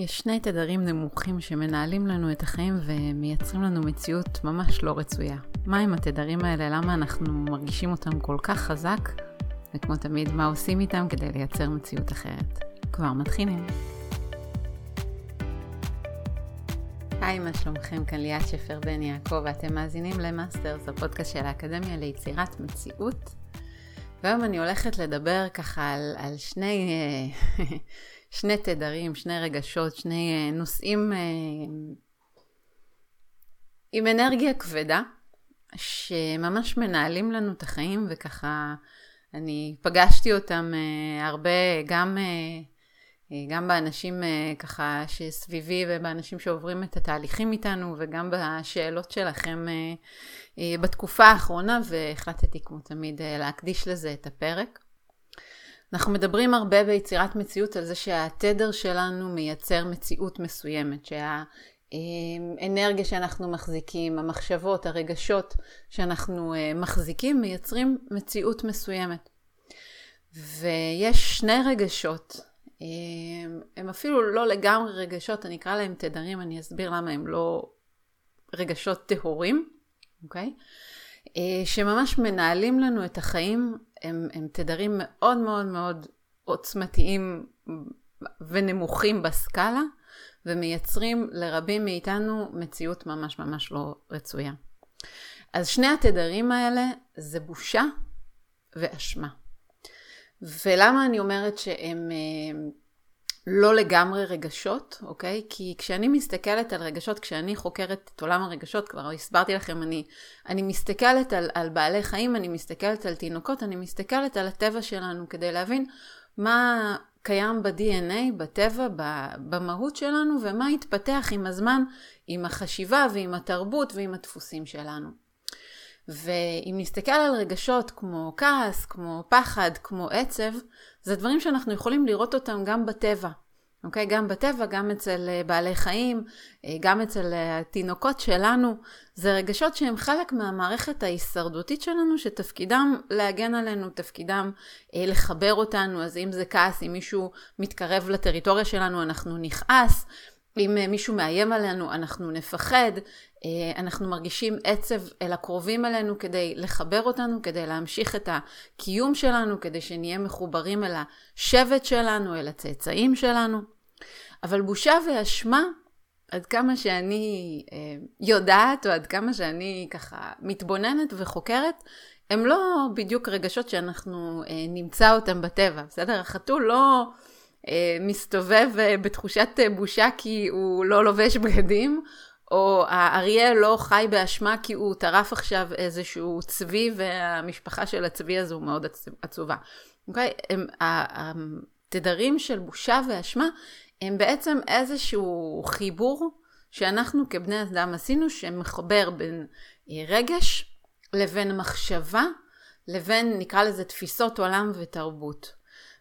יש שני תדרים נמוכים שמנהלים לנו את החיים ומייצרים לנו מציאות ממש לא רצויה. מהם התדרים האלה? למה אנחנו מרגישים אותם כל כך חזק? וכמו תמיד, מה עושים איתם כדי לייצר מציאות אחרת? כבר מתחילים. היי, מה שלומכם? כאן ליאת שפר בן יעקב, ואתם מאזינים למאסטרס, הפודקאסט של האקדמיה ליצירת מציאות. והיום אני הולכת לדבר ככה על, על שני שני תדרים, שני רגשות, שני אה, נושאים אה, עם אנרגיה כבדה, שממש מנהלים לנו את החיים, וככה אני פגשתי אותם אה, הרבה, גם, גם באנשים ככה שסביבי ובאנשים שעוברים את התהליכים איתנו, וגם בשאלות שלכם בתקופה האחרונה, והחלטתי כמו תמיד להקדיש לזה את הפרק. אנחנו מדברים הרבה ביצירת מציאות על זה שהתדר שלנו מייצר מציאות מסוימת, שהאנרגיה שאנחנו מחזיקים, המחשבות, הרגשות שאנחנו אה, מחזיקים, מייצרים מציאות מסוימת. ויש שני רגשות, אה, הם אפילו לא לגמרי רגשות, אני אקרא להם תדרים, אני אסביר למה הם לא רגשות טהורים, אוקיי? אה, שממש מנהלים לנו את החיים הם, הם תדרים מאוד מאוד מאוד עוצמתיים ונמוכים בסקאלה, ומייצרים לרבים מאיתנו מציאות ממש ממש לא רצויה. אז שני התדרים האלה זה בושה ואשמה. ולמה אני אומרת שהם אה, לא לגמרי רגשות, אוקיי? כי כשאני מסתכלת על רגשות, כשאני חוקרת את עולם הרגשות, כבר הסברתי לכם, אני, אני מסתכלת על, על בעלי חיים, אני מסתכלת על תינוקות, אני מסתכלת על הטבע שלנו כדי להבין מה קיים ב-DNA, בטבע, במהות שלנו, ומה התפתח עם הזמן, עם החשיבה ועם התרבות ועם הדפוסים שלנו. ואם נסתכל על רגשות כמו כעס, כמו פחד, כמו עצב, זה דברים שאנחנו יכולים לראות אותם גם בטבע. אוקיי? גם בטבע, גם אצל אה, בעלי חיים, אה, גם אצל אה, התינוקות שלנו. זה רגשות שהם חלק מהמערכת ההישרדותית שלנו, שתפקידם להגן עלינו, תפקידם לחבר אותנו. אז אם זה כעס, אם מישהו מתקרב לטריטוריה שלנו, אנחנו נכעס. אם מישהו מאיים עלינו, אנחנו נפחד, אנחנו מרגישים עצב אל הקרובים אלינו כדי לחבר אותנו, כדי להמשיך את הקיום שלנו, כדי שנהיה מחוברים אל השבט שלנו, אל הצאצאים שלנו. אבל בושה ואשמה, עד כמה שאני יודעת, או עד כמה שאני ככה מתבוננת וחוקרת, הם לא בדיוק רגשות שאנחנו נמצא אותם בטבע, בסדר? החתול לא... מסתובב בתחושת בושה כי הוא לא לובש בגדים, או האריה לא חי באשמה כי הוא טרף עכשיו איזשהו צבי והמשפחה של הצבי הזו מאוד עצובה. אוקיי? הם, התדרים של בושה ואשמה הם בעצם איזשהו חיבור שאנחנו כבני אדם עשינו שמחבר בין רגש לבין מחשבה לבין נקרא לזה תפיסות עולם ותרבות.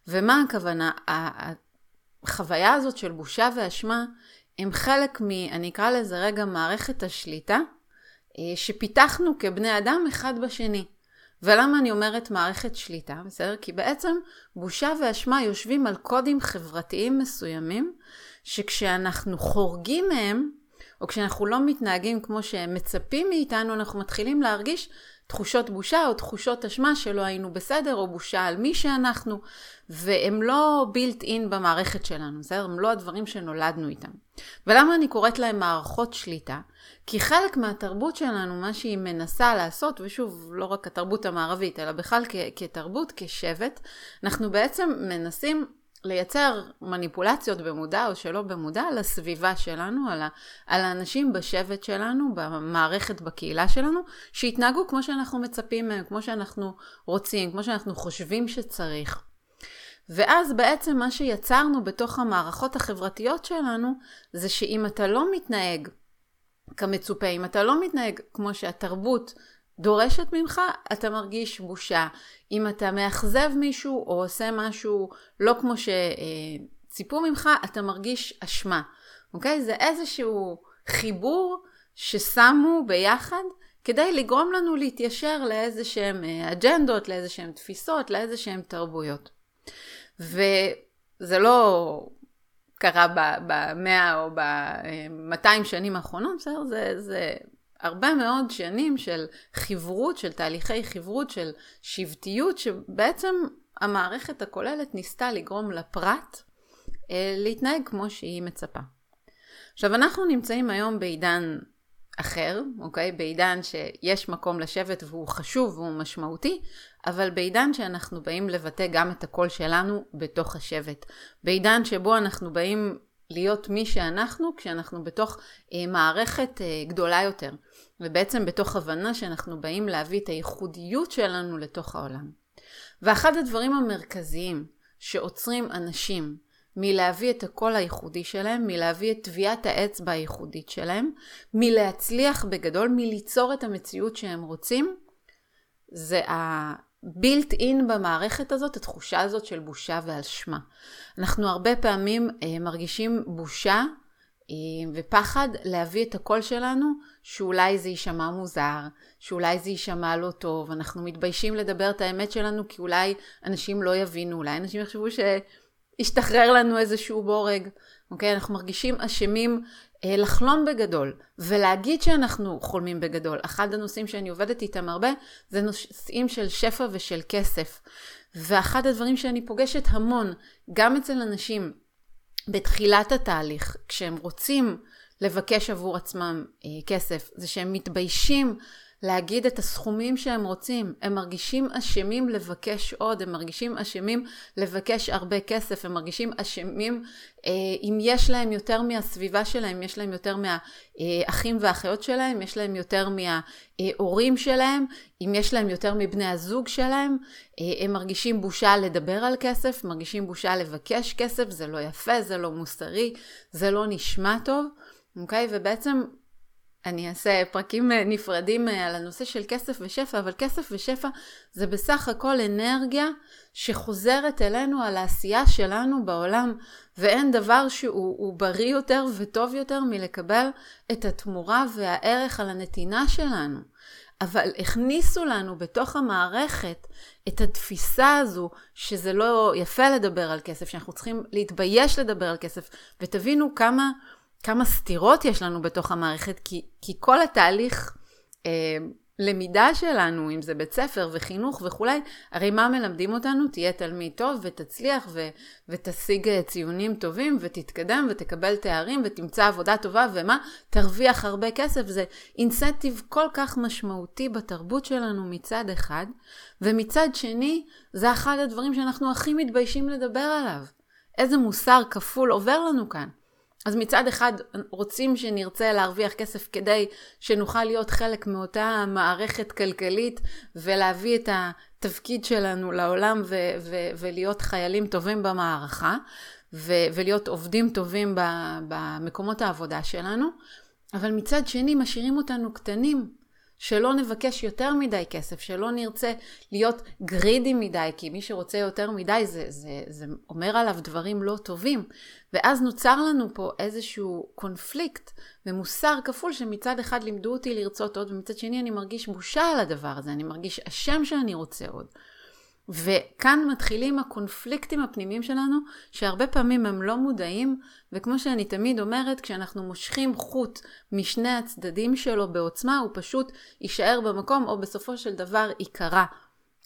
ומה הכוונה? החוויה הזאת של בושה ואשמה הם חלק מ... אני אקרא לזה רגע מערכת השליטה אה, שפיתחנו כבני אדם אחד בשני. ולמה אני אומרת מערכת שליטה? בסדר? כי בעצם בושה ואשמה יושבים על קודים חברתיים מסוימים, שכשאנחנו חורגים מהם, או כשאנחנו לא מתנהגים כמו שהם מצפים מאיתנו, אנחנו מתחילים להרגיש תחושות בושה או תחושות אשמה שלא היינו בסדר, או בושה על מי שאנחנו, והם לא built in במערכת שלנו, בסדר? הם לא הדברים שנולדנו איתם. ולמה אני קוראת להם מערכות שליטה? כי חלק מהתרבות שלנו, מה שהיא מנסה לעשות, ושוב, לא רק התרבות המערבית, אלא בכלל כ- כתרבות, כשבט, אנחנו בעצם מנסים לייצר מניפולציות במודע או שלא במודע לסביבה שלנו, על, ה, על האנשים בשבט שלנו, במערכת, בקהילה שלנו, שיתנהגו כמו שאנחנו מצפים מהם, כמו שאנחנו רוצים, כמו שאנחנו חושבים שצריך. ואז בעצם מה שיצרנו בתוך המערכות החברתיות שלנו, זה שאם אתה לא מתנהג כמצופה, אם אתה לא מתנהג כמו שהתרבות דורשת ממך, אתה מרגיש בושה. אם אתה מאכזב מישהו או עושה משהו לא כמו שציפו ממך, אתה מרגיש אשמה. אוקיי? זה איזשהו חיבור ששמו ביחד כדי לגרום לנו להתיישר לאיזה שהם אה, אג'נדות, לאיזה שהם תפיסות, לאיזה שהם תרבויות. וזה לא קרה במאה או ב-200 שנים האחרונות, בסדר? זה, זה הרבה מאוד שנים של חברות, של תהליכי חברות, של שבטיות, שבעצם המערכת הכוללת ניסתה לגרום לפרט אה, להתנהג כמו שהיא מצפה. עכשיו אנחנו נמצאים היום בעידן אחר, אוקיי? בעידן שיש מקום לשבת והוא חשוב והוא משמעותי, אבל בעידן שאנחנו באים לבטא גם את הקול שלנו בתוך השבט. בעידן שבו אנחנו באים להיות מי שאנחנו כשאנחנו בתוך אה, מערכת אה, גדולה יותר, ובעצם בתוך הבנה שאנחנו באים להביא את הייחודיות שלנו לתוך העולם. ואחד הדברים המרכזיים שעוצרים אנשים מלהביא את הקול הייחודי שלהם, מלהביא את טביעת האצבע הייחודית שלהם, מלהצליח בגדול, מליצור את המציאות שהם רוצים, זה הבילט אין במערכת הזאת, התחושה הזאת של בושה ואשמה. אנחנו הרבה פעמים אה, מרגישים בושה ופחד להביא את הקול שלנו, שאולי זה יישמע מוזר, שאולי זה יישמע לא טוב, אנחנו מתביישים לדבר את האמת שלנו כי אולי אנשים לא יבינו, אולי אנשים יחשבו שהשתחרר לנו איזשהו בורג, אוקיי? אנחנו מרגישים אשמים אה, לחלום בגדול ולהגיד שאנחנו חולמים בגדול. אחד הנושאים שאני עובדת איתם הרבה זה נושאים של שפע ושל כסף. ואחד הדברים שאני פוגשת המון, גם אצל אנשים בתחילת התהליך, כשהם רוצים לבקש עבור עצמם אה, כסף, זה שהם מתביישים להגיד את הסכומים שהם רוצים. הם מרגישים אשמים לבקש עוד, הם מרגישים אשמים לבקש הרבה כסף, הם מרגישים אשמים אה, אם יש להם יותר מהסביבה שלהם, יש להם יותר מהאחים והאחיות שלהם, יש להם יותר מההורים שלהם, אם יש להם יותר מבני הזוג שלהם, אה, הם מרגישים בושה לדבר על כסף, מרגישים בושה לבקש כסף, זה לא יפה, זה לא מוסרי, זה לא נשמע טוב. אוקיי? Okay? ובעצם אני אעשה פרקים אה, נפרדים אה, על הנושא של כסף ושפע, אבל כסף ושפע זה בסך הכל אנרגיה שחוזרת אלינו על העשייה שלנו בעולם, ואין דבר שהוא בריא יותר וטוב יותר מלקבל את התמורה והערך על הנתינה שלנו. אבל הכניסו לנו בתוך המערכת את התפיסה הזו שזה לא יפה לדבר על כסף, שאנחנו צריכים להתבייש לדבר על כסף, ותבינו כמה כמה סתירות יש לנו בתוך המערכת, כי, כי כל התהליך אה, למידה שלנו, אם זה בית ספר וחינוך וכולי, הרי מה מלמדים אותנו? תהיה תלמיד טוב ותצליח ו, ותשיג אה, ציונים טובים ותתקדם ותקבל תארים ותמצא עבודה טובה ומה? תרוויח הרבה כסף. זה אינסנטיב כל כך משמעותי בתרבות שלנו מצד אחד, ומצד שני, זה אחד הדברים שאנחנו הכי מתביישים לדבר עליו. איזה מוסר כפול עובר לנו כאן. אז מצד אחד רוצים שנרצה להרוויח כסף כדי שנוכל להיות חלק מאותה מערכת כלכלית ולהביא את התפקיד שלנו לעולם ו- ו- ולהיות חיילים טובים במערכה ו- ולהיות עובדים טובים במקומות העבודה שלנו, אבל מצד שני משאירים אותנו קטנים שלא נבקש יותר מדי כסף, שלא נרצה להיות גרידי מדי, כי מי שרוצה יותר מדי זה, זה, זה אומר עליו דברים לא טובים. ואז נוצר לנו פה איזשהו קונפליקט ומוסר כפול שמצד אחד לימדו אותי לרצות עוד, ומצד שני אני מרגיש בושה על הדבר הזה, אני מרגיש אשם שאני רוצה עוד. וכאן מתחילים הקונפליקטים הפנימיים שלנו, שהרבה פעמים הם לא מודעים, וכמו שאני תמיד אומרת, כשאנחנו מושכים חוט משני הצדדים שלו בעוצמה, הוא פשוט יישאר במקום, או בסופו של דבר ייקרע.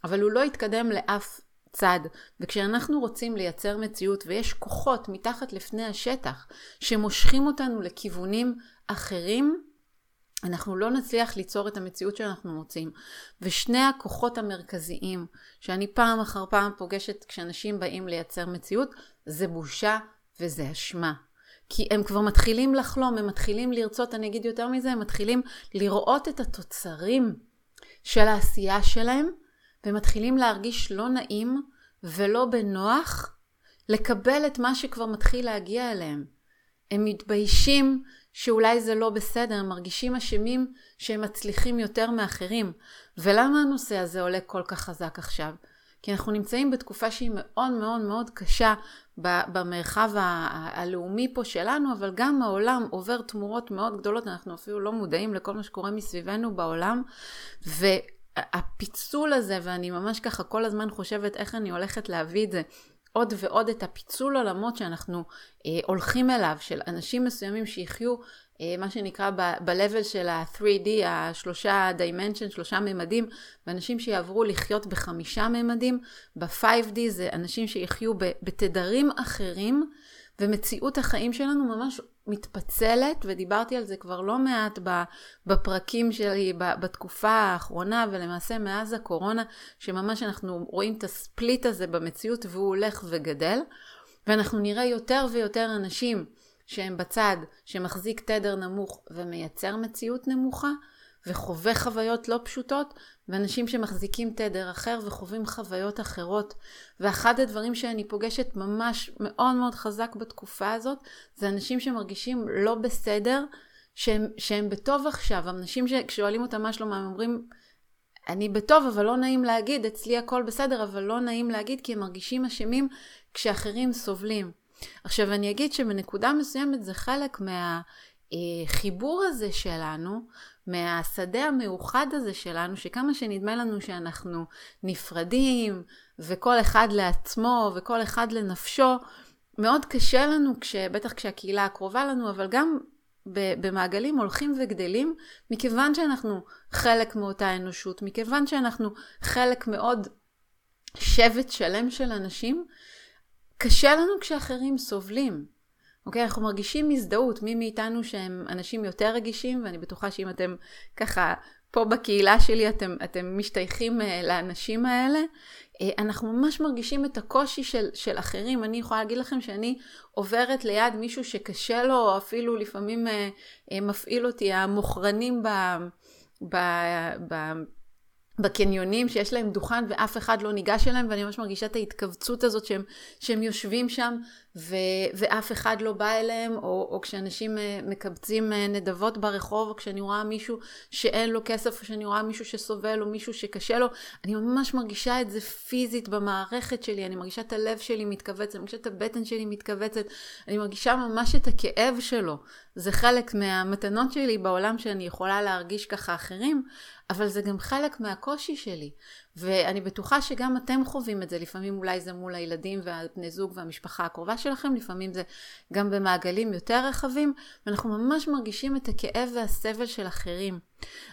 אבל הוא לא יתקדם לאף צד. וכשאנחנו רוצים לייצר מציאות ויש כוחות מתחת לפני השטח שמושכים אותנו לכיוונים אחרים, אנחנו לא נצליח ליצור את המציאות שאנחנו רוצים. ושני הכוחות המרכזיים שאני פעם אחר פעם פוגשת כשאנשים באים לייצר מציאות, זה בושה וזה אשמה. כי הם כבר מתחילים לחלום, הם מתחילים לרצות, אני אגיד יותר מזה, הם מתחילים לראות את התוצרים של העשייה שלהם, ומתחילים להרגיש לא נעים ולא בנוח לקבל את מה שכבר מתחיל להגיע אליהם. הם מתביישים שאולי זה לא בסדר, הם מרגישים אשמים שהם מצליחים יותר מאחרים. ולמה הנושא הזה עולה כל כך חזק עכשיו? כי אנחנו נמצאים בתקופה שהיא מאוד מאוד מאוד קשה במרחב הלאומי פה שלנו, אבל גם העולם עובר תמורות מאוד גדולות, אנחנו אפילו לא מודעים לכל מה שקורה מסביבנו בעולם, והפיצול הזה, ואני ממש ככה כל הזמן חושבת איך אני הולכת להביא את זה עוד ועוד את הפיצול עולמות שאנחנו אה, הולכים אליו, של אנשים מסוימים שיחיו מה שנקרא ב-level של ה-3D, השלושה dimension, שלושה ממדים, ואנשים שיעברו לחיות בחמישה ממדים, ב-5D זה אנשים שיחיו בתדרים אחרים, ומציאות החיים שלנו ממש מתפצלת, ודיברתי על זה כבר לא מעט בפרקים שלי בתקופה האחרונה, ולמעשה מאז הקורונה, שממש אנחנו רואים את הספליט הזה במציאות והוא הולך וגדל, ואנחנו נראה יותר ויותר אנשים שהם בצד שמחזיק תדר נמוך ומייצר מציאות נמוכה, וחווה חוויות לא פשוטות, ואנשים שמחזיקים תדר אחר וחווים חוויות אחרות. ואחד הדברים שאני פוגשת ממש מאוד מאוד חזק בתקופה הזאת, זה אנשים שמרגישים לא בסדר, שהם, שהם בטוב עכשיו. אנשים שכשואלים אותם מה שלום, הם אומרים, אני בטוב, אבל לא נעים להגיד, אצלי הכל בסדר, אבל לא נעים להגיד, כי הם מרגישים אשמים כשאחרים סובלים. עכשיו אני אגיד שבנקודה מסוימת זה חלק מהחיבור הזה שלנו, מהשדה המאוחד הזה שלנו, שכמה שנדמה לנו שאנחנו נפרדים, וכל אחד לעצמו, וכל אחד לנפשו, מאוד קשה לנו, כש, בטח כשהקהילה הקרובה לנו, אבל גם במעגלים הולכים וגדלים, מכיוון שאנחנו חלק מאותה אנושות, מכיוון שאנחנו חלק מאוד שבט שלם של אנשים, קשה לנו כשאחרים סובלים. אוקיי? אנחנו מרגישים הזדהות, מי מאיתנו שהם אנשים יותר רגישים, ואני בטוחה שאם אתם ככה פה בקהילה שלי, אתם, אתם משתייכים uh, לאנשים האלה, uh, אנחנו ממש מרגישים את הקושי של, של אחרים. אני יכולה להגיד לכם שאני עוברת ליד מישהו שקשה לו, או אפילו לפעמים uh, uh, מפעיל אותי המוכרנים ב... ב, ב בקניונים שיש להם דוכן ואף אחד לא ניגש אליהם ואני ממש מרגישה את ההתכווצות הזאת שהם, שהם יושבים שם ו, ואף אחד לא בא אליהם או, או כשאנשים אה, מקבצים אה, נדבות ברחוב או כשאני רואה מישהו שאין לו כסף או כשאני רואה מישהו שסובל או מישהו שקשה לו אני ממש מרגישה את זה פיזית במערכת שלי אני מרגישה את הלב שלי מתכווצת אני מרגישה את הבטן שלי מתכווצת אני מרגישה ממש את הכאב שלו זה חלק מהמתנות שלי בעולם שאני יכולה להרגיש ככה אחרים אבל זה גם חלק מהקושי שלי. ואני בטוחה שגם אתם חווים את זה, לפעמים אולי זה מול הילדים והבני זוג והמשפחה הקרובה שלכם, לפעמים זה גם במעגלים יותר רחבים, ואנחנו ממש מרגישים את הכאב והסבל של אחרים.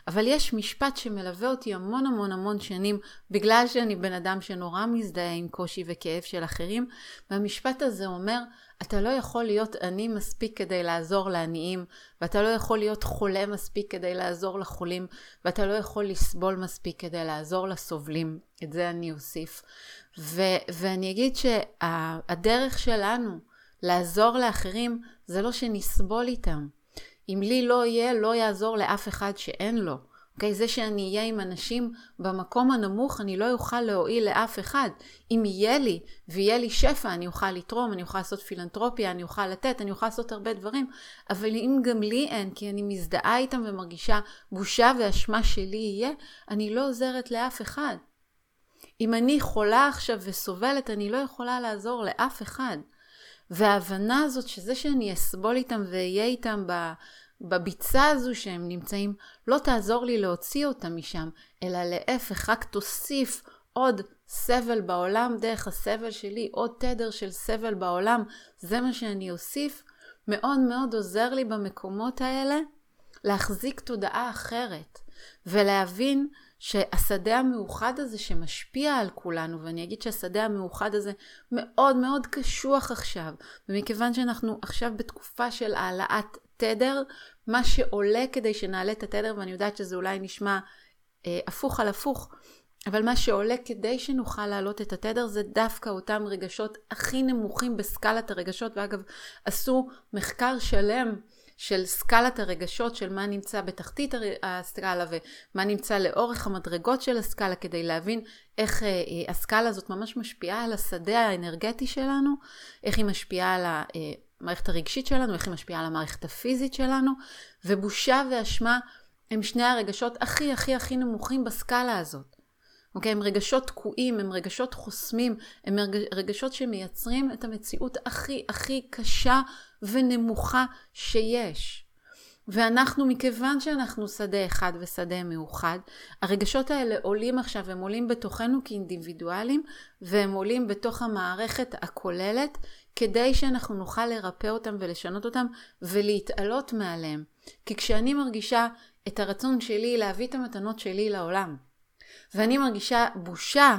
אבל יש משפט שמלווה אותי המון המון המון שנים, בגלל שאני בן אדם שנורא מזדהה עם קושי וכאב של אחרים, והמשפט הזה אומר, אתה לא יכול להיות עני מספיק כדי לעזור לעניים, ואתה לא יכול להיות חולה מספיק כדי לעזור לחולים, ואתה לא יכול לסבול מספיק כדי לעזור לסובלים. את זה אני אוסיף. ו- ואני אגיד שהדרך שלנו לעזור לאחרים זה לא שנסבול איתם. אם לי לא יהיה, לא יעזור לאף אחד שאין לו. אוקיי? זה שאני אהיה עם אנשים במקום הנמוך, אני לא אוכל להועיל לאף אחד. אם יהיה לי, ויהיה לי שפע, אני אוכל לתרום, אני אוכל לעשות פילנטרופיה, אני אוכל לתת, אני אוכל לעשות הרבה דברים. אבל אם גם לי אין, כי אני מזדהה איתם ומרגישה בושה ואשמה שלי יהיה, אני לא עוזרת לאף אחד. אם אני חולה עכשיו וסובלת, אני לא יכולה לעזור לאף אחד. וההבנה הזאת שזה שאני אסבול איתם ואהיה איתם ב... בביצה הזו שהם נמצאים, לא תעזור לי להוציא אותם משם, אלא להפך, רק תוסיף עוד סבל בעולם דרך הסבל שלי, עוד תדר של סבל בעולם, זה מה שאני אוסיף, מאוד מאוד עוזר לי במקומות האלה להחזיק תודעה אחרת, ולהבין שהשדה המאוחד הזה שמשפיע על כולנו, ואני אגיד שהשדה המאוחד הזה מאוד מאוד קשוח עכשיו, ומכיוון שאנחנו עכשיו בתקופה של העלאת תדר, מה שעולה כדי שנעלה את התדר, ואני יודעת שזה אולי נשמע אה, הפוך על הפוך, אבל מה שעולה כדי שנוכל להעלות את התדר זה דווקא אותם רגשות הכי נמוכים בסקלת הרגשות, ואגב, עשו מחקר שלם של סקלת הרגשות, של מה נמצא בתחתית הסקאלה ומה נמצא לאורך המדרגות של הסקאלה, כדי להבין איך אה, אה, הסקאלה הזאת ממש משפיעה על השדה האנרגטי שלנו, איך היא משפיעה על. אה, המערכת הרגשית שלנו, איך היא משפיעה על המערכת הפיזית שלנו, ובושה ואשמה הם שני הרגשות הכי הכי הכי נמוכים בסקאלה הזאת. אוקיי? הם רגשות תקועים, הם רגשות חוסמים, הם רגשות שמייצרים את המציאות הכי הכי קשה ונמוכה שיש. ואנחנו, מכיוון שאנחנו שדה אחד ושדה מאוחד, הרגשות האלה עולים עכשיו, הם עולים בתוכנו כאינדיבידואלים, והם עולים בתוך המערכת הכוללת, כדי שאנחנו נוכל לרפא אותם ולשנות אותם ולהתעלות מעליהם. כי כשאני מרגישה את הרצון שלי להביא את המתנות שלי לעולם, ואני מרגישה בושה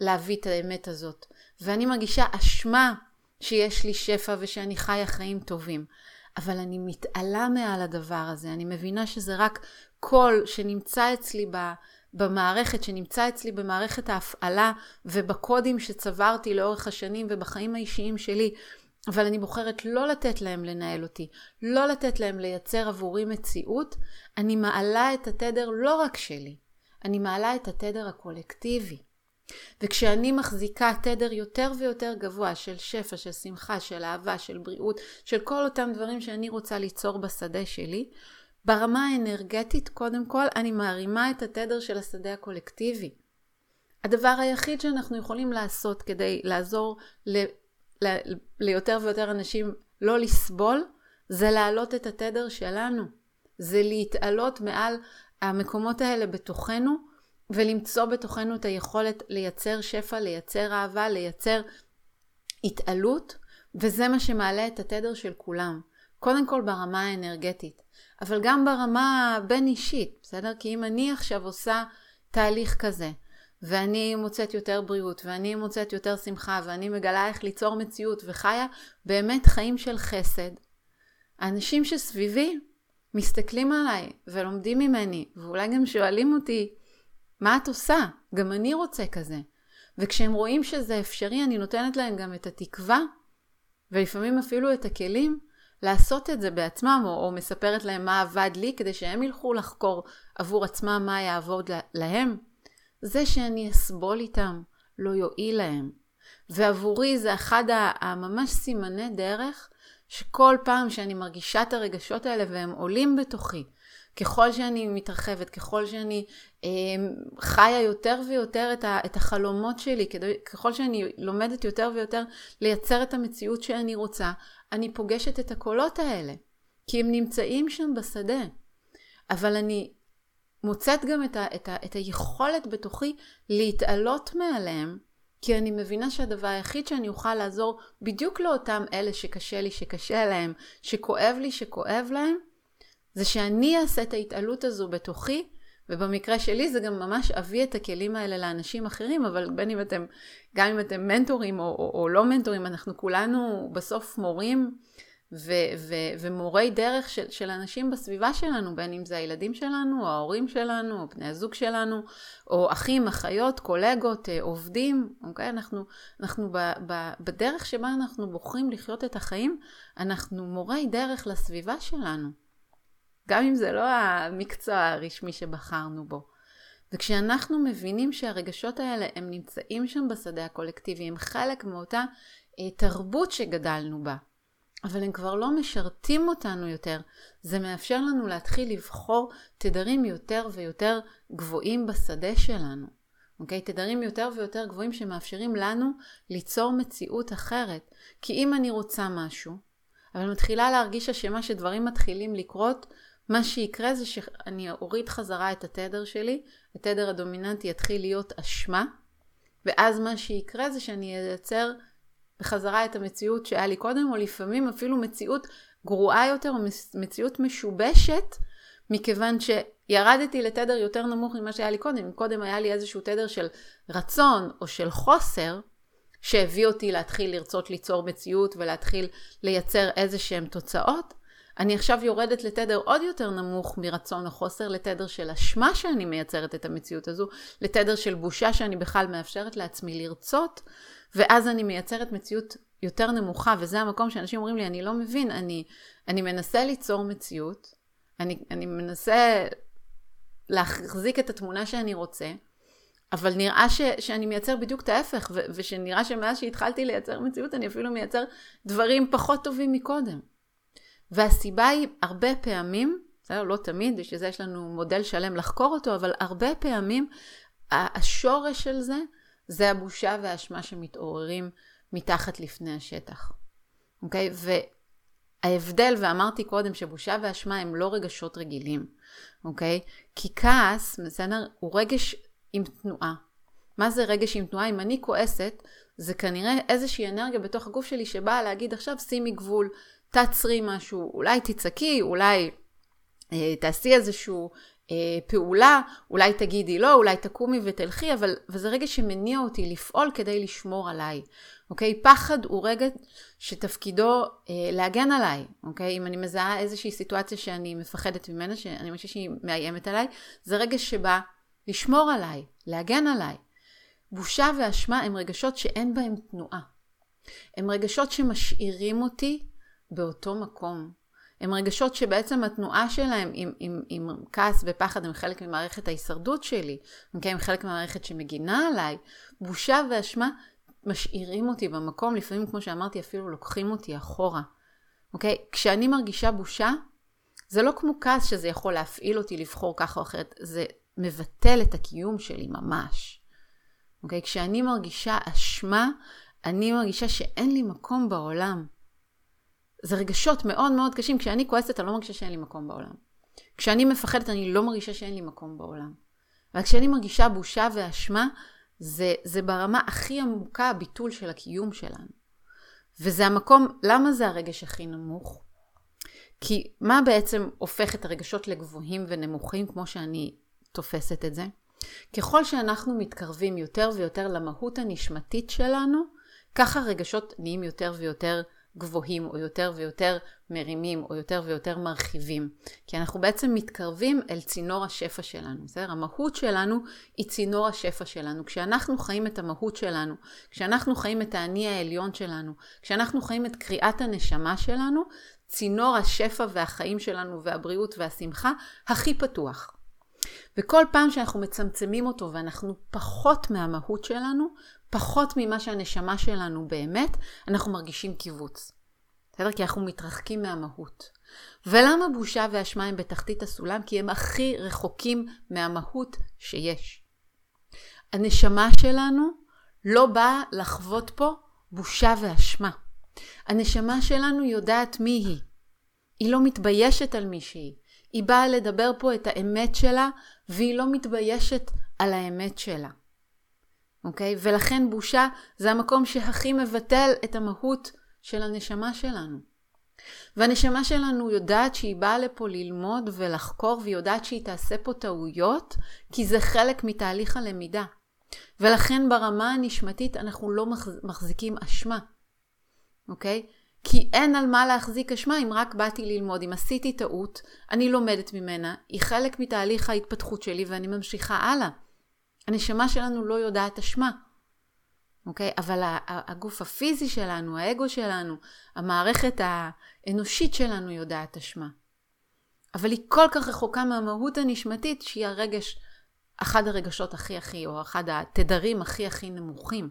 להביא את האמת הזאת, ואני מרגישה אשמה שיש לי שפע ושאני חיה חיים טובים, אבל אני מתעלה מעל הדבר הזה, אני מבינה שזה רק קול שנמצא אצלי. במערכת, שנמצא אצלי במערכת ההפעלה ובקודים שצברתי לאורך השנים ובחיים האישיים שלי, אבל אני בוחרת לא לתת להם לנהל אותי, לא לתת להם לייצר עבורי מציאות, אני מעלה את התדר לא רק שלי, אני מעלה את התדר הקולקטיבי. וכשאני מחזיקה תדר יותר ויותר גבוה של שפע, של שמחה, של אהבה, של בריאות, של כל אותם דברים שאני רוצה ליצור בשדה שלי, ברמה האנרגטית, קודם כל, אני מערימה את התדר של השדה הקולקטיבי. הדבר היחיד שאנחנו יכולים לעשות כדי לעזור ל, ל, ליותר ויותר אנשים לא לסבול, זה להעלות את התדר שלנו. זה להתעלות מעל המקומות האלה בתוכנו, ולמצוא בתוכנו את היכולת לייצר שפע, לייצר אהבה, לייצר התעלות, וזה מה שמעלה את התדר של כולם. קודם כל ברמה האנרגטית, אבל גם ברמה הבין-אישית, בסדר? כי אם אני עכשיו עושה תהליך כזה, ואני מוצאת יותר בריאות, ואני מוצאת יותר שמחה, ואני מגלה איך ליצור מציאות, וחיה באמת חיים של חסד, האנשים שסביבי מסתכלים עליי ולומדים ממני, ואולי גם שואלים אותי, מה את עושה? גם אני רוצה כזה. וכשהם רואים שזה אפשרי, אני נותנת להם גם את התקווה, ולפעמים אפילו את הכלים, לעשות את זה בעצמם, או, או מספרת להם מה עבד לי, כדי שהם ילכו לחקור עבור עצמם מה יעבוד להם. זה שאני אסבול איתם לא יועיל להם. ועבורי זה אחד הממש סימני דרך, שכל פעם שאני מרגישה את הרגשות האלה והם עולים בתוכי, ככל שאני מתרחבת, ככל שאני אה, חיה יותר ויותר את, ה, את החלומות שלי, כדי, ככל שאני לומדת יותר ויותר לייצר את המציאות שאני רוצה, אני פוגשת את הקולות האלה, כי הם נמצאים שם בשדה. אבל אני מוצאת גם את, ה, את, ה, את היכולת בתוכי להתעלות מעליהם, כי אני מבינה שהדבר היחיד שאני אוכל לעזור בדיוק לאותם אלה שקשה לי, שקשה להם, שכואב לי, שכואב להם, זה שאני אעשה את ההתעלות הזו בתוכי, ובמקרה שלי זה גם ממש אביא את הכלים האלה לאנשים אחרים, אבל בין אם אתם, גם אם אתם מנטורים או, או, או לא מנטורים, אנחנו כולנו בסוף מורים ו, ו, ומורי דרך של, של אנשים בסביבה שלנו, בין אם זה הילדים שלנו, או ההורים שלנו, או בני הזוג שלנו, או אחים, אחיות, קולגות, אה, עובדים, אוקיי? אנחנו, אנחנו ב, ב, בדרך שבה אנחנו בוחרים לחיות את החיים, אנחנו מורי דרך לסביבה שלנו. גם אם זה לא המקצוע הרשמי שבחרנו בו. וכשאנחנו מבינים שהרגשות האלה הם נמצאים שם בשדה הקולקטיבי, הם חלק מאותה אה, תרבות שגדלנו בה, אבל הם כבר לא משרתים אותנו יותר, זה מאפשר לנו להתחיל לבחור תדרים יותר ויותר גבוהים בשדה שלנו. אוקיי? תדרים יותר ויותר גבוהים שמאפשרים לנו ליצור מציאות אחרת. כי אם אני רוצה משהו, אבל מתחילה להרגיש אשמה שדברים מתחילים לקרות, מה שיקרה זה שאני אוריד חזרה את התדר שלי, התדר הדומיננטי יתחיל להיות אשמה, ואז מה שיקרה זה שאני אייצר בחזרה את המציאות שהיה לי קודם, או לפעמים אפילו מציאות גרועה יותר, או מציאות משובשת, מכיוון שירדתי לתדר יותר נמוך ממה שהיה לי קודם. קודם היה לי איזשהו תדר של רצון או של חוסר, שהביא אותי להתחיל לרצות ליצור מציאות ולהתחיל לייצר איזה שהן תוצאות, אני עכשיו יורדת לתדר עוד יותר נמוך מרצון או חוסר, לתדר של אשמה שאני מייצרת את המציאות הזו, לתדר של בושה שאני בכלל מאפשרת לעצמי לרצות, ואז אני מייצרת מציאות יותר נמוכה, וזה המקום שאנשים אומרים לי, אני לא מבין, אני, אני מנסה ליצור מציאות, אני, אני מנסה להחזיק את התמונה שאני רוצה, אבל נראה ש, שאני מייצר בדיוק את ההפך, ו, ושנראה שמאז שהתחלתי לייצר מציאות, אני אפילו מייצר דברים פחות טובים מקודם. והסיבה היא הרבה פעמים, בסדר, לא תמיד, בשביל זה יש לנו מודל שלם לחקור אותו, אבל הרבה פעמים השורש של זה, זה הבושה והאשמה שמתעוררים מתחת לפני השטח. אוקיי? ההבדל, ואמרתי קודם שבושה ואשמה הם לא רגשות רגילים, אוקיי? כי כעס, בסדר, הוא רגש עם תנועה. מה זה רגש עם תנועה? אם אני כועסת, זה כנראה איזושהי אנרגיה בתוך הגוף שלי שבאה להגיד עכשיו שימי גבול, תעצרי משהו, אולי תצעקי, אולי אה, תעשי איזשהו אה, פעולה, אולי תגידי לא, אולי תקומי ותלכי, אבל וזה רגע שמניע אותי לפעול כדי לשמור עליי, אוקיי? פחד הוא רגע שתפקידו אה, להגן עליי, אוקיי? אם אני מזהה איזושהי סיטואציה שאני מפחדת ממנה, שאני חושבת שהיא מאיימת עליי, זה רגע שבא לשמור עליי, להגן עליי. בושה ואשמה הם רגשות שאין בהם תנועה. הם רגשות שמשאירים אותי באותו מקום. הם רגשות שבעצם התנועה שלהם עם, עם, עם כעס ופחד הם חלק ממערכת ההישרדות שלי, okay? הם חלק ממערכת שמגינה עליי. בושה ואשמה משאירים אותי במקום, לפעמים כמו שאמרתי אפילו לוקחים אותי אחורה. אוקיי? כשאני מרגישה בושה, זה לא כמו כעס שזה יכול להפעיל אותי לבחור ככה או אחרת, זה מבטל את הקיום שלי ממש. אוקיי? כשאני מרגישה אשמה, אני מרגישה שאין לי מקום בעולם. זה רגשות מאוד מאוד קשים. כשאני כועסת, אני לא מרגישה שאין לי מקום בעולם. כשאני מפחדת, אני לא מרגישה שאין לי מקום בעולם. אבל כשאני מרגישה בושה ואשמה, זה, זה ברמה הכי עמוקה הביטול של הקיום שלנו. וזה המקום, למה זה הרגש הכי נמוך? כי מה בעצם הופך את הרגשות לגבוהים ונמוכים, כמו שאני תופסת את זה? ככל שאנחנו מתקרבים יותר ויותר למהות הנשמתית שלנו, ככה רגשות נהיים יותר ויותר גבוהים, או יותר ויותר מרימים, או יותר ויותר מרחיבים. כי אנחנו בעצם מתקרבים אל צינור השפע שלנו, בסדר? המהות שלנו היא צינור השפע שלנו. כשאנחנו חיים את המהות שלנו, כשאנחנו חיים את האני העליון שלנו, כשאנחנו חיים את קריאת הנשמה שלנו, צינור השפע והחיים שלנו והבריאות והשמחה הכי פתוח. וכל פעם שאנחנו מצמצמים אותו ואנחנו פחות מהמהות שלנו, פחות ממה שהנשמה שלנו באמת, אנחנו מרגישים קיבוץ. בסדר? כי אנחנו מתרחקים מהמהות. ולמה בושה ואשמה הם בתחתית הסולם? כי הם הכי רחוקים מהמהות שיש. הנשמה שלנו לא באה לחוות פה בושה ואשמה. הנשמה שלנו יודעת מי היא. היא לא מתביישת על מי שהיא. היא באה לדבר פה את האמת שלה, והיא לא מתביישת על האמת שלה. אוקיי? ולכן בושה זה המקום שהכי מבטל את המהות של הנשמה שלנו. והנשמה שלנו יודעת שהיא באה לפה ללמוד ולחקור, והיא יודעת שהיא תעשה פה טעויות, כי זה חלק מתהליך הלמידה. ולכן ברמה הנשמתית אנחנו לא מחזיקים אשמה, אוקיי? כי אין על מה להחזיק אשמה אם רק באתי ללמוד. אם עשיתי טעות, אני לומדת ממנה, היא חלק מתהליך ההתפתחות שלי ואני ממשיכה הלאה. הנשמה שלנו לא יודעת אשמה. אוקיי? אבל הגוף הפיזי שלנו, האגו שלנו, המערכת האנושית שלנו יודעת אשמה. אבל היא כל כך רחוקה מהמהות הנשמתית שהיא הרגש, אחד הרגשות הכי הכי, או אחד התדרים הכי הכי נמוכים.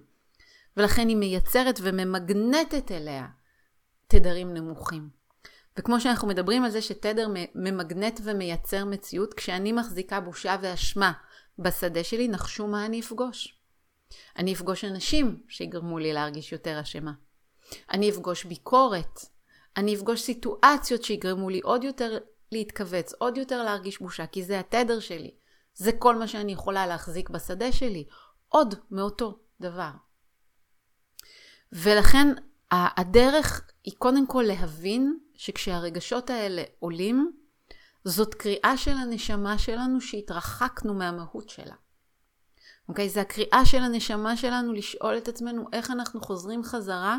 ולכן היא מייצרת וממגנטת אליה תדרים נמוכים. וכמו שאנחנו מדברים על זה שתדר ממגנט ומייצר מציאות, כשאני מחזיקה בושה ואשמה בשדה שלי, נחשו מה אני אפגוש. אני אפגוש אנשים שיגרמו לי להרגיש יותר אשמה. אני אפגוש ביקורת. אני אפגוש סיטואציות שיגרמו לי עוד יותר להתכווץ, עוד יותר להרגיש בושה, כי זה התדר שלי. זה כל מה שאני יכולה להחזיק בשדה שלי. עוד מאותו דבר. ולכן הדרך היא קודם כל להבין שכשהרגשות האלה עולים, זאת קריאה של הנשמה שלנו שהתרחקנו מהמהות שלה. אוקיי? זה הקריאה של הנשמה שלנו לשאול את עצמנו איך אנחנו חוזרים חזרה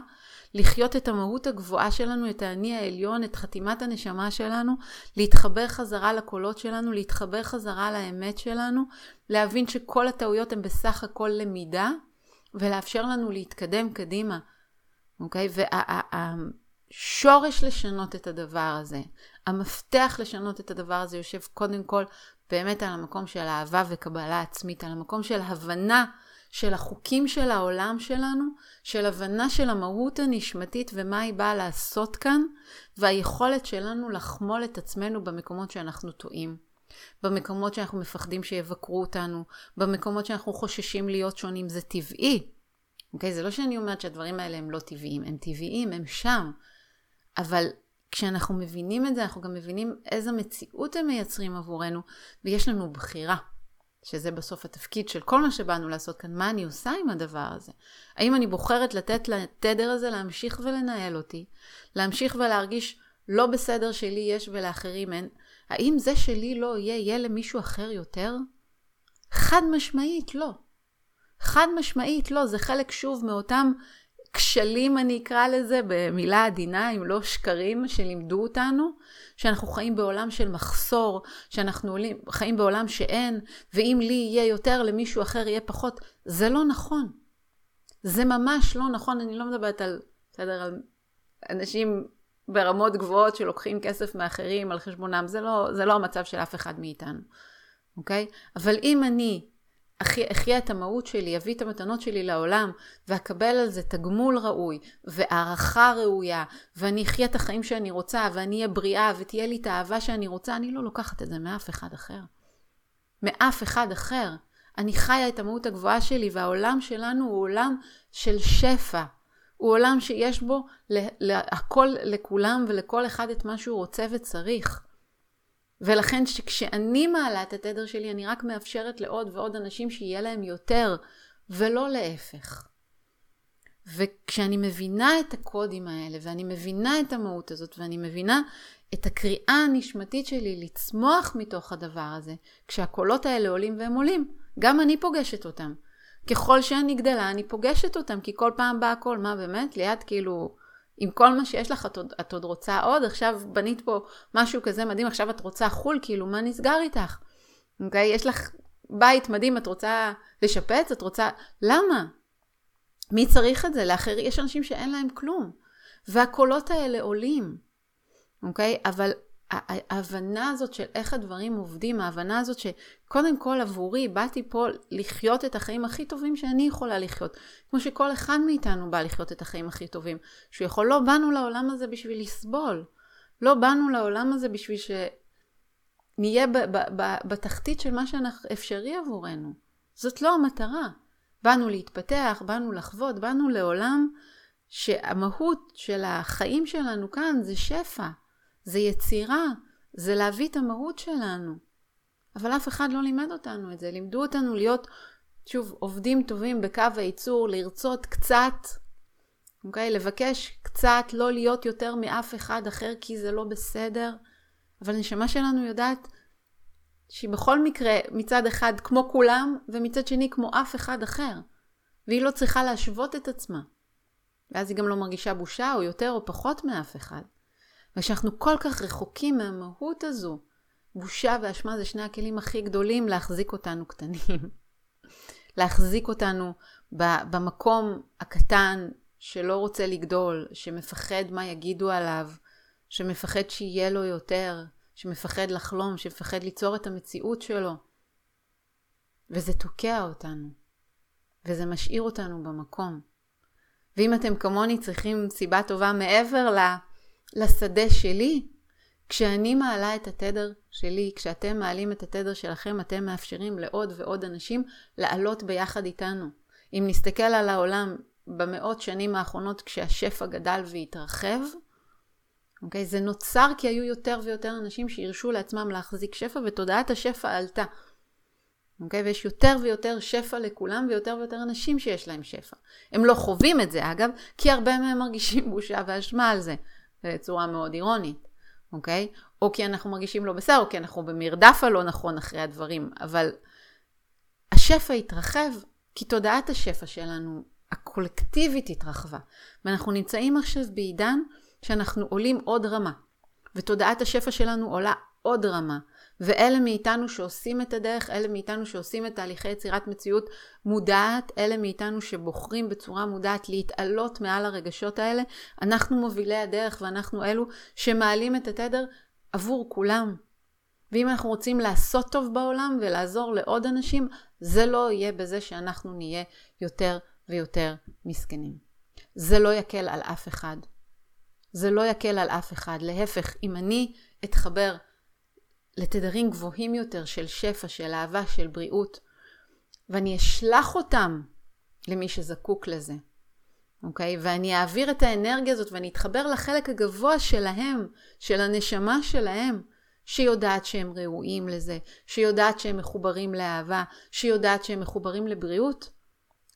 לחיות את המהות הגבוהה שלנו, את האני העליון, את חתימת הנשמה שלנו, להתחבר חזרה לקולות שלנו, להתחבר חזרה לאמת שלנו, להבין שכל הטעויות הן בסך הכל למידה, ולאפשר לנו להתקדם קדימה. אוקיי? והשורש לשנות את הדבר הזה, המפתח לשנות את הדבר הזה יושב קודם כל באמת על המקום של אהבה וקבלה עצמית, על המקום של הבנה של החוקים של העולם שלנו, של הבנה של המהות הנשמתית ומה היא באה לעשות כאן, והיכולת שלנו לחמול את עצמנו במקומות שאנחנו טועים. במקומות שאנחנו מפחדים שיבקרו אותנו, במקומות שאנחנו חוששים להיות שונים, זה טבעי. אוקיי? זה לא שאני אומרת שהדברים האלה הם לא טבעיים, הם טבעיים, הם שם. אבל כשאנחנו מבינים את זה, אנחנו גם מבינים איזה מציאות הם מייצרים עבורנו, ויש לנו בחירה. שזה בסוף התפקיד של כל מה שבאנו לעשות כאן, מה אני עושה עם הדבר הזה? האם אני בוחרת לתת לתדר הזה להמשיך ולנהל אותי, להמשיך ולהרגיש לא בסדר שלי יש ולאחרים אין? האם זה שלי לא יהיה, יהיה למישהו אחר יותר? חד משמעית לא. חד משמעית לא, זה חלק שוב מאותם כשלים אני אקרא לזה במילה עדינה, אם לא שקרים שלימדו אותנו, שאנחנו חיים בעולם של מחסור, שאנחנו חיים בעולם שאין, ואם לי יהיה יותר, למישהו אחר יהיה פחות. זה לא נכון. זה ממש לא נכון, אני לא מדברת על, בסדר, על אנשים ברמות גבוהות שלוקחים כסף מאחרים על חשבונם, זה לא, זה לא המצב של אף אחד מאיתנו, אוקיי? אבל אם אני אחיה את המהות שלי, אביא את המתנות שלי לעולם, ואקבל על זה תגמול ראוי, והערכה ראויה, ואני אחיה את החיים שאני רוצה, ואני אהיה בריאה, ותהיה לי את האהבה שאני רוצה, אני לא לוקחת את זה מאף אחד אחר. מאף אחד אחר. אני חיה את המהות הגבוהה שלי, והעולם שלנו הוא עולם של שפע. הוא עולם שיש בו הכל לכולם ולכל אחד את מה שהוא רוצה וצריך. ולכן כשאני מעלה את התדר שלי, אני רק מאפשרת לעוד ועוד אנשים שיהיה להם יותר, ולא להפך. וכשאני מבינה את הקודים האלה, ואני מבינה את המהות הזאת, ואני מבינה את הקריאה הנשמתית שלי לצמוח מתוך הדבר הזה, כשהקולות האלה עולים והם עולים, גם אני פוגשת אותם. ככל שאני גדלה, אני פוגשת אותם, כי כל פעם בא הכל, מה באמת? ליד כאילו עם כל מה שיש לך, את עוד, את עוד רוצה עוד? עכשיו בנית פה משהו כזה מדהים, עכשיו את רוצה חו"ל, כאילו, מה נסגר איתך? אוקיי? יש לך בית מדהים, את רוצה לשפץ? את רוצה... למה? מי צריך את זה? לאחרים, יש אנשים שאין להם כלום. והקולות האלה עולים, אוקיי? אבל ההבנה הזאת של איך הדברים עובדים, ההבנה הזאת שקודם כל עבורי באתי פה לחיות את החיים הכי טובים שאני יכולה לחיות, כמו שכל אחד מאיתנו בא לחיות את החיים הכי טובים, שהוא יכול, לא באנו לעולם הזה בשביל לסבול, לא באנו לעולם הזה בשביל שנהיה ב- ב- ב- בתחתית של מה שאפשרי עבורנו. זאת לא המטרה. באנו להתפתח, באנו לחוות, באנו לעולם שהמהות של החיים שלנו כאן זה שפע. זה יצירה, זה להביא את המהות שלנו. אבל אף אחד לא לימד אותנו את זה. לימדו אותנו להיות, שוב, עובדים טובים בקו הייצור, לרצות קצת, אוקיי? לבקש קצת, לא להיות יותר מאף אחד אחר כי זה לא בסדר. אבל הנשמה שלנו יודעת שהיא בכל מקרה מצד אחד כמו כולם, ומצד שני כמו אף אחד אחר. והיא לא צריכה להשוות את עצמה. ואז היא גם לא מרגישה בושה או יותר או פחות מאף אחד. ושאנחנו כל כך רחוקים מהמהות הזו. בושה ואשמה זה שני הכלים הכי גדולים להחזיק אותנו קטנים. להחזיק אותנו במקום הקטן שלא רוצה לגדול, שמפחד מה יגידו עליו, שמפחד שיהיה לו יותר, שמפחד לחלום, שמפחד ליצור את המציאות שלו. וזה תוקע אותנו, וזה משאיר אותנו במקום. ואם אתם כמוני צריכים סיבה טובה מעבר ל... לשדה שלי. כשאני מעלה את התדר שלי, כשאתם מעלים את התדר שלכם, אתם מאפשרים לעוד ועוד אנשים לעלות ביחד איתנו. אם נסתכל על העולם במאות שנים האחרונות כשהשפע גדל והתרחב, אוקיי? זה נוצר כי היו יותר ויותר אנשים שהרשו לעצמם להחזיק שפע ותודעת השפע עלתה. אוקיי? ויש יותר ויותר שפע לכולם ויותר ויותר אנשים שיש להם שפע. הם לא חווים את זה אגב, כי הרבה מהם מרגישים בושה ואשמה על זה. בצורה מאוד אירונית, אוקיי? או כי אנחנו מרגישים לא בסדר, או כי אנחנו במרדף הלא נכון אחרי הדברים, אבל השפע התרחב כי תודעת השפע שלנו, הקולקטיבית התרחבה. ואנחנו נמצאים עכשיו בעידן שאנחנו עולים עוד רמה, ותודעת השפע שלנו עולה עוד רמה. ואלה מאיתנו שעושים את הדרך, אלה מאיתנו שעושים את תהליכי יצירת מציאות מודעת, אלה מאיתנו שבוחרים בצורה מודעת להתעלות מעל הרגשות האלה, אנחנו מובילי הדרך ואנחנו אלו שמעלים את התדר עבור כולם. ואם אנחנו רוצים לעשות טוב בעולם ולעזור לעוד אנשים, זה לא יהיה בזה שאנחנו נהיה יותר ויותר מסכנים. זה לא יקל על אף אחד. זה לא יקל על אף אחד. להפך, אם אני אתחבר לתדרים גבוהים יותר של שפע, של אהבה, של בריאות, ואני אשלח אותם למי שזקוק לזה. אוקיי? ואני אעביר את האנרגיה הזאת ואני אתחבר לחלק הגבוה שלהם, של הנשמה שלהם, שיודעת שהם ראויים לזה, שיודעת שהם מחוברים לאהבה, שיודעת שהם מחוברים לבריאות,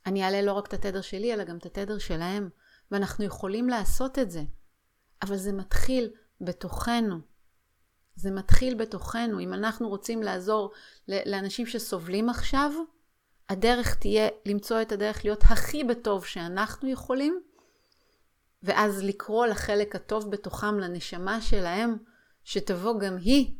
אני אעלה לא רק את התדר שלי, אלא גם את התדר שלהם. ואנחנו יכולים לעשות את זה. אבל זה מתחיל בתוכנו. זה מתחיל בתוכנו. אם אנחנו רוצים לעזור לאנשים שסובלים עכשיו, הדרך תהיה למצוא את הדרך להיות הכי בטוב שאנחנו יכולים, ואז לקרוא לחלק הטוב בתוכם, לנשמה שלהם, שתבוא גם היא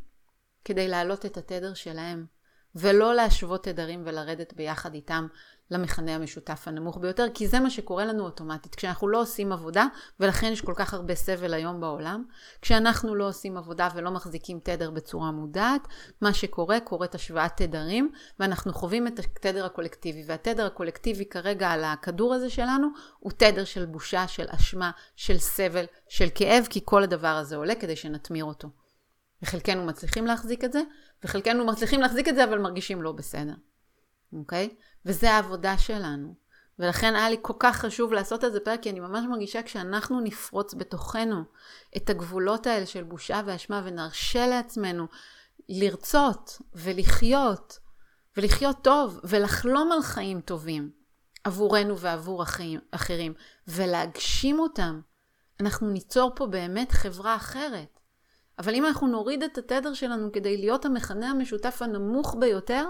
כדי להעלות את התדר שלהם, ולא להשוות תדרים ולרדת ביחד איתם למכנה המשותף הנמוך ביותר, כי זה מה שקורה לנו אוטומטית. כשאנחנו לא עושים עבודה, ולכן יש כל כך הרבה סבל היום בעולם, כשאנחנו לא עושים עבודה ולא מחזיקים תדר בצורה מודעת, מה שקורה, קורית השוואת תדרים, ואנחנו חווים את התדר הקולקטיבי. והתדר הקולקטיבי כרגע על הכדור הזה שלנו, הוא תדר של בושה, של אשמה, של סבל, של כאב, כי כל הדבר הזה עולה כדי שנתמיר אותו. וחלקנו מצליחים להחזיק את זה, וחלקנו מצליחים להחזיק את זה, אבל מרגישים לא בסדר. אוקיי? וזה העבודה שלנו. ולכן היה לי כל כך חשוב לעשות את זה פרק, כי אני ממש מרגישה כשאנחנו נפרוץ בתוכנו את הגבולות האלה של בושה ואשמה ונרשה לעצמנו לרצות ולחיות, ולחיות טוב, ולחלום על חיים טובים עבורנו ועבור אחרים, אחרים, ולהגשים אותם, אנחנו ניצור פה באמת חברה אחרת. אבל אם אנחנו נוריד את התדר שלנו כדי להיות המכנה המשותף הנמוך ביותר,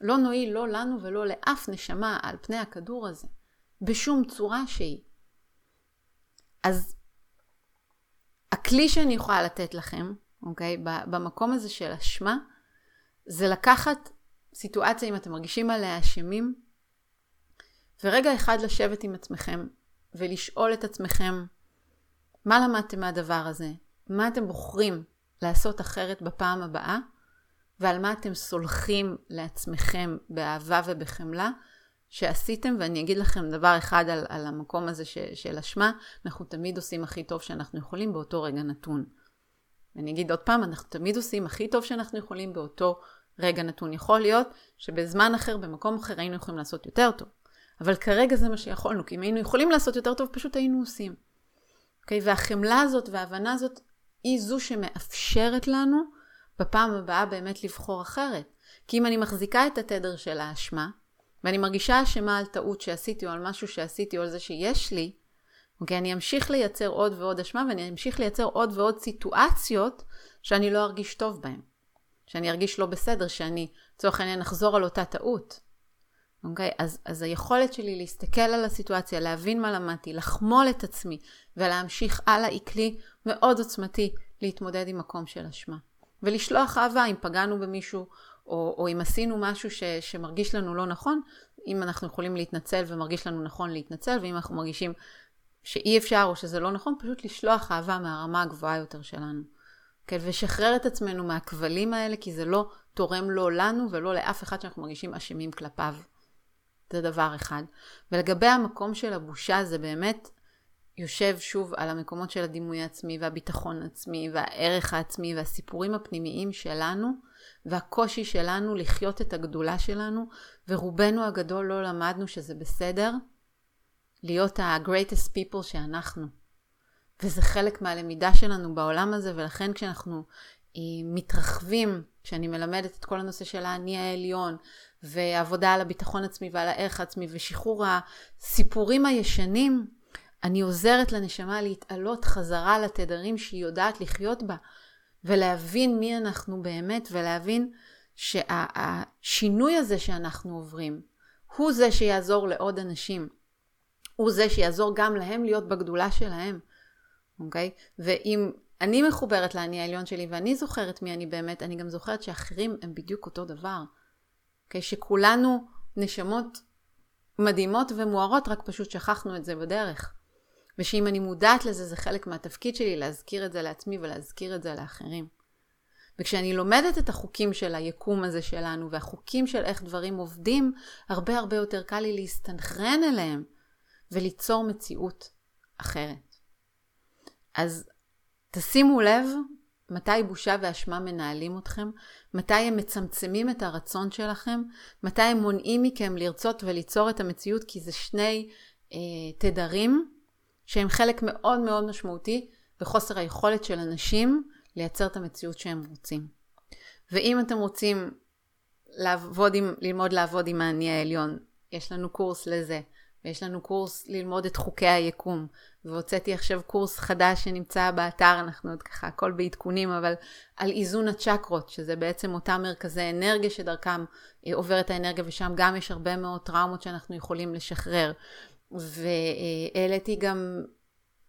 לא נועיל לא לנו ולא לאף נשמה על פני הכדור הזה, בשום צורה שהיא. אז הכלי שאני יכולה לתת לכם, אוקיי, במקום הזה של אשמה, זה לקחת סיטואציה, אם אתם מרגישים עליה אשמים, ורגע אחד לשבת עם עצמכם ולשאול את עצמכם, מה למדתם מהדבר הזה? מה אתם בוחרים לעשות אחרת בפעם הבאה? ועל מה אתם סולחים לעצמכם באהבה ובחמלה שעשיתם, ואני אגיד לכם דבר אחד על, על המקום הזה ש, של אשמה, אנחנו תמיד עושים הכי טוב שאנחנו יכולים באותו רגע נתון. אני אגיד עוד פעם, אנחנו תמיד עושים הכי טוב שאנחנו יכולים באותו רגע נתון. יכול להיות שבזמן אחר, במקום אחר, היינו יכולים לעשות יותר טוב. אבל כרגע זה מה שיכולנו, כי אם היינו יכולים לעשות יותר טוב, פשוט היינו עושים. Okay? אוקיי? והחמלה הזאת וההבנה הזאת היא זו שמאפשרת לנו בפעם הבאה באמת לבחור אחרת. כי אם אני מחזיקה את התדר של האשמה, ואני מרגישה אשמה על טעות שעשיתי או על משהו שעשיתי או על זה שיש לי, אוקיי, אני אמשיך לייצר עוד ועוד אשמה ואני אמשיך לייצר עוד ועוד סיטואציות שאני לא ארגיש טוב בהן. שאני ארגיש לא בסדר, שאני לצורך העניין אחזור על אותה טעות. אוקיי? אז, אז היכולת שלי להסתכל על הסיטואציה, להבין מה למדתי, לחמול את עצמי ולהמשיך הלאה היא כלי מאוד עוצמתי להתמודד עם מקום של אשמה. ולשלוח אהבה אם פגענו במישהו, או, או אם עשינו משהו ש, שמרגיש לנו לא נכון, אם אנחנו יכולים להתנצל ומרגיש לנו נכון להתנצל, ואם אנחנו מרגישים שאי אפשר או שזה לא נכון, פשוט לשלוח אהבה מהרמה הגבוהה יותר שלנו. כן, ושחרר את עצמנו מהכבלים האלה, כי זה לא תורם לא לנו ולא לאף אחד שאנחנו מרגישים אשמים כלפיו. זה דבר אחד. ולגבי המקום של הבושה, זה באמת יושב שוב על המקומות של הדימוי העצמי והביטחון העצמי והערך העצמי והסיפורים הפנימיים שלנו והקושי שלנו לחיות את הגדולה שלנו ורובנו הגדול לא למדנו שזה בסדר להיות ה-greatest people שאנחנו. וזה חלק מהלמידה שלנו בעולם הזה ולכן כשאנחנו אה, מתרחבים, כשאני מלמדת את כל הנושא של האני העליון ועבודה על הביטחון עצמי ועל הערך העצמי ושחרור הסיפורים הישנים אני עוזרת לנשמה להתעלות חזרה לתדרים שהיא יודעת לחיות בה, ולהבין מי אנחנו באמת, ולהבין שהשינוי הזה שאנחנו עוברים, הוא זה שיעזור לעוד אנשים. הוא זה שיעזור גם להם להיות בגדולה שלהם, אוקיי? ואם אני מחוברת לאני העליון שלי ואני זוכרת מי אני באמת, אני גם זוכרת שאחרים הם בדיוק אותו דבר. אוקיי? שכולנו נשמות מדהימות ומוארות, רק פשוט שכחנו את זה בדרך. ושאם אני מודעת לזה, זה חלק מהתפקיד שלי להזכיר את זה לעצמי ולהזכיר את זה לאחרים. וכשאני לומדת את החוקים של היקום הזה שלנו, והחוקים של איך דברים עובדים, הרבה הרבה יותר קל לי להסתנכרן אליהם וליצור מציאות אחרת. אז תשימו לב מתי בושה ואשמה מנהלים אתכם, מתי הם מצמצמים את הרצון שלכם, מתי הם מונעים מכם לרצות וליצור את המציאות, כי זה שני אה, תדרים שהם חלק מאוד מאוד משמעותי בחוסר היכולת של אנשים לייצר את המציאות שהם רוצים. ואם אתם רוצים לעבוד עם, ללמוד לעבוד עם האני העליון, יש לנו קורס לזה. ויש לנו קורס ללמוד את חוקי היקום. והוצאתי עכשיו קורס חדש שנמצא באתר, אנחנו עוד ככה הכל בעדכונים, אבל על איזון הצ'קרות, שזה בעצם אותם מרכזי אנרגיה שדרכם אה, עוברת האנרגיה, ושם גם יש הרבה מאוד טראומות שאנחנו יכולים לשחרר. והעליתי גם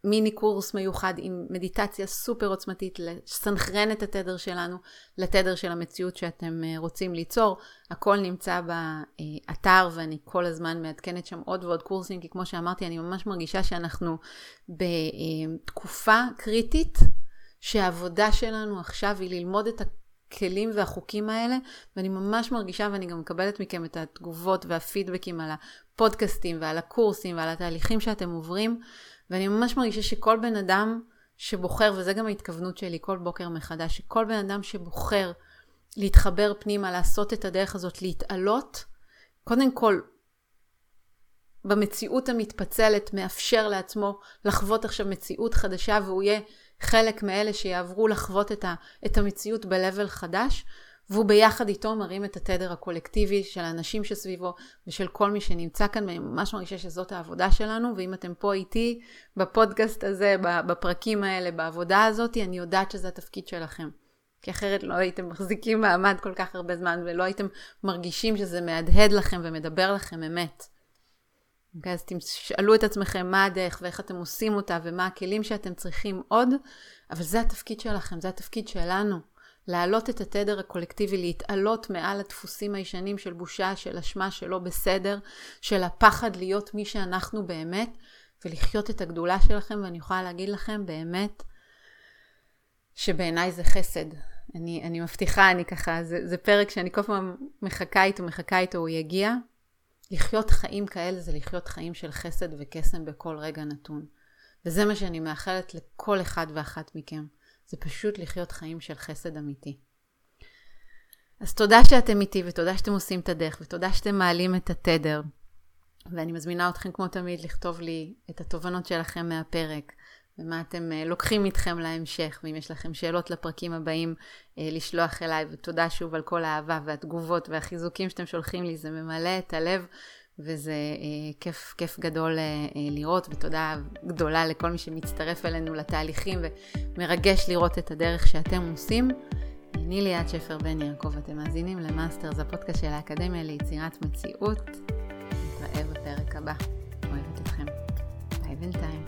מיני קורס מיוחד עם מדיטציה סופר עוצמתית לסנכרן את התדר שלנו לתדר של המציאות שאתם אה, רוצים ליצור. הכל נמצא באתר ואני כל הזמן מעדכנת שם עוד ועוד קורסים, כי כמו שאמרתי, אני ממש מרגישה שאנחנו בתקופה קריטית, שהעבודה שלנו עכשיו היא ללמוד את הכלים והחוקים האלה, ואני ממש מרגישה ואני גם מקבלת מכם את התגובות והפידבקים על הפודקאסטים ועל הקורסים ועל התהליכים שאתם עוברים. ואני ממש מרגישה שכל בן אדם שבוחר, וזה גם ההתכוונות שלי כל בוקר מחדש, שכל בן אדם שבוחר להתחבר פנימה, לעשות את הדרך הזאת, להתעלות, קודם כל, במציאות המתפצלת, מאפשר לעצמו לחוות עכשיו מציאות חדשה, והוא יהיה חלק מאלה שיעברו לחוות את, ה, את המציאות ב-level חדש. והוא ביחד איתו מרים את התדר הקולקטיבי של האנשים שסביבו ושל כל מי שנמצא כאן, ואני ממש מרגישה שזאת העבודה שלנו, ואם אתם פה איתי בפודקאסט הזה, בפרקים האלה, בעבודה הזאת, אני יודעת שזה התפקיד שלכם. כי אחרת לא הייתם מחזיקים מעמד כל כך הרבה זמן, ולא הייתם מרגישים שזה מהדהד לכם ומדבר לכם אמת. Okay, אוקיי, אז תשאלו את עצמכם מה הדרך ואיך אתם עושים אותה ומה הכלים שאתם צריכים עוד, אבל זה התפקיד שלכם, זה התפקיד שלנו. להעלות את התדר הקולקטיבי, להתעלות מעל הדפוסים הישנים של בושה, של אשמה, של לא בסדר, של הפחד להיות מי שאנחנו באמת, ולחיות את הגדולה שלכם, ואני יכולה להגיד לכם באמת, שבעיניי זה חסד. אני, אני מבטיחה, אני ככה, זה, זה פרק שאני כל פעם מחכה איתו, מחכה איתו, הוא יגיע. לחיות חיים כאלה זה לחיות חיים של חסד וקסם בכל רגע נתון. וזה מה שאני מאחלת לכל אחד ואחת מכם. זה פשוט לחיות חיים של חסד אמיתי. אז תודה שאתם איתי ותודה שאתם עושים את הדרך ותודה שאתם מעלים את התדר. ואני מזמינה אתכם כמו תמיד לכתוב לי את התובנות שלכם מהפרק ומה אתם אה, לוקחים איתכם להמשך ואם יש לכם שאלות לפרקים הבאים אה, לשלוח אליי ותודה שוב על כל האהבה והתגובות והחיזוקים שאתם שולחים לי זה ממלא את הלב וזה אה, כיף, כיף גדול אה, אה, לראות, ותודה גדולה לכל מי שמצטרף אלינו לתהליכים, ומרגש לראות את הדרך שאתם עושים. אני ליאת שפר בן יעקב, אתם מאזינים למאסטר, זה הפודקאסט של האקדמיה ליצירת מציאות. נתראה בפרק הבא. אוהבת אתכם. ביי בינתיים.